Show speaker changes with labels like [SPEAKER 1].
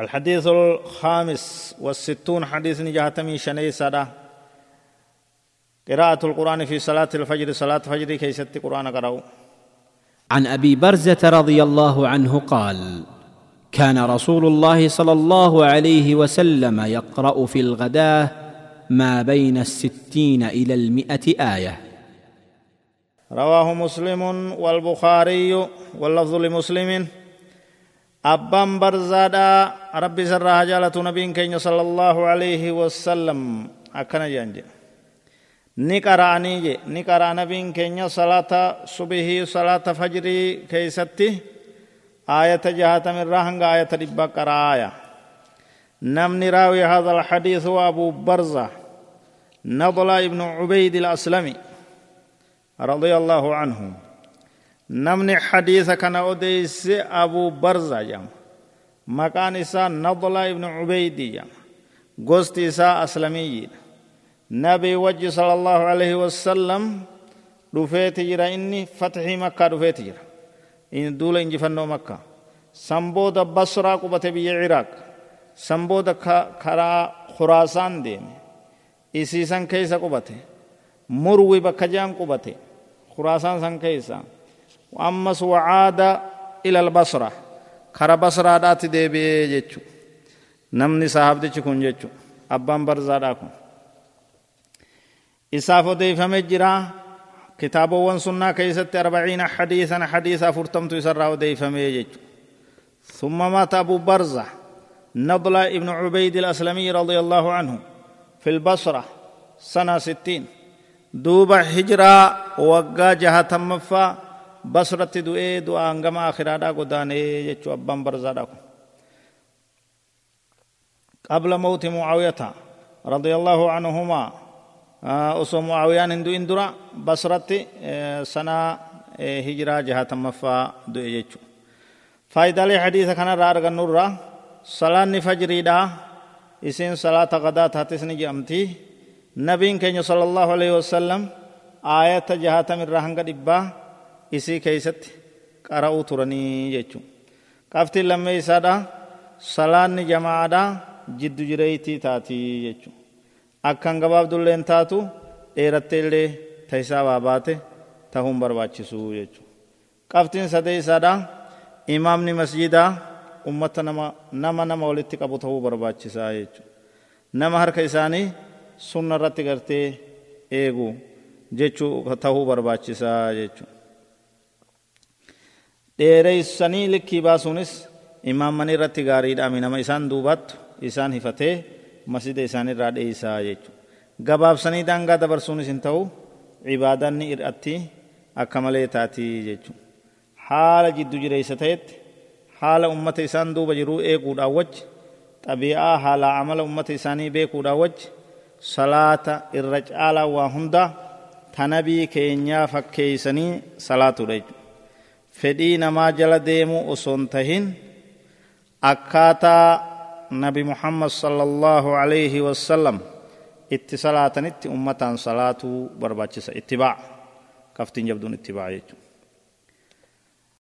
[SPEAKER 1] الحديث الخامس والستون حديث جهتمي شني سدا قراءة القرآن في صلاة الفجر صلاة فجر كي ست قرآن قرأوا
[SPEAKER 2] عن أبي برزة رضي الله عنه قال كان رسول الله صلى الله عليه وسلم يقرأ في الغداة ما بين الستين إلى المائه آية.
[SPEAKER 1] رواه مسلم والبخاري واللفظ لمسلم. أبان برزادا ربي سرها جالة نبي كين صلى الله عليه وسلم أكنا جانجي نقرأني جي نقرأ نبي كين صلاة صبحي صلاة فجري كيستي آية جهة من رهنگ آية ربا قرآية نم راوي هذا الحديث أبو برزة نضل ابن عبيد الأسلمي رضي الله عنه نمني حديث كان أديس أبو برزة جام. مكان إساء نضل ابن عبيد جام. قست إساء أسلمي نبي وجه صلى الله عليه وسلم رفيت جرا إني فتح مكة رفيت جرا إن دول إنجي فنو مكة. سنبود بصرة قبة بي عراق. سنبود كرا خراسان دين. إسيسان كيسا قبته مروي بكجام قبته خراسان سن كيسا وأمس وعاد إلى البصرة. كرا بصرة دات ديبي جيتشو. نمني صاحب دي چكون جيتشو. أبان برزادا كون إسافو ديفم جرا كتابو وان سنة كيست أربعين حديثا حديثا فرتمت يسراو ديفم جيتشو ثم مات أبو برزة. نضلة ابن عبيد الأسلمي رضي الله عنه في البصرة. سنة ستين. duuba hijiraa waggaa jahatamaffaa basratti du'ee du'a hangama akhiraadhaa godaanee jechuu abbaan barzaadha kun قبل موت معاوية رضي الله عنهما أصو معاويان هندو اندرا بصرت سنة هجرة جهة مفا دو يجو فايدة لحديث كان رارغ النور صلاة فجر دا اسين صلاة غدا تاتسني جامتي نبين كين صلى الله عليه وسلم آية جهاتم اسي كيست قرأوا ترني يجو قفت لما يسادا صلاة جماعة جد جريتي تاتي يجو أكان قباب دلين تاتو dheerattee illee taisaa waa baate tahuun barbaachisuu jechuudha. Qabtiin sadee isaadha imaamni masjidaa ummata nama nama nama walitti qabu tahuu barbaachisaa jechuudha. Nama harka isaanii sunna irratti gartee eegu jechuu tahuu barbaachisaa jechuudha. Dheereessanii likkii baasuunis imaammanii irratti gaariidha nama isaan duubattu isaan hifatee masjida isaanirraa dheeysaa jechuudha. Gabaabsanii daangaa dabarsuunis hin ta'u ibaadanni irratti akka malee taatii jechuudha. Haala jiddu jireessa ta'etti haala ummata isaan duuba jiruu eeguudhaan wajji xabi'aa haala amala ummata isaanii beekuudhaan wajji salaata irra caalaa waa hunda tanabii keenyaa fakkeeysanii salaatudha jechuudha. Fedhii namaa jala deemuu osoo hin tahin akkaataa nabi Muhammad sallallahu alaihi wasallam itti salaatanitti ummataan salaatuu barbaachisa ittibaa kaftiin jabduun ittibaa jechuudha.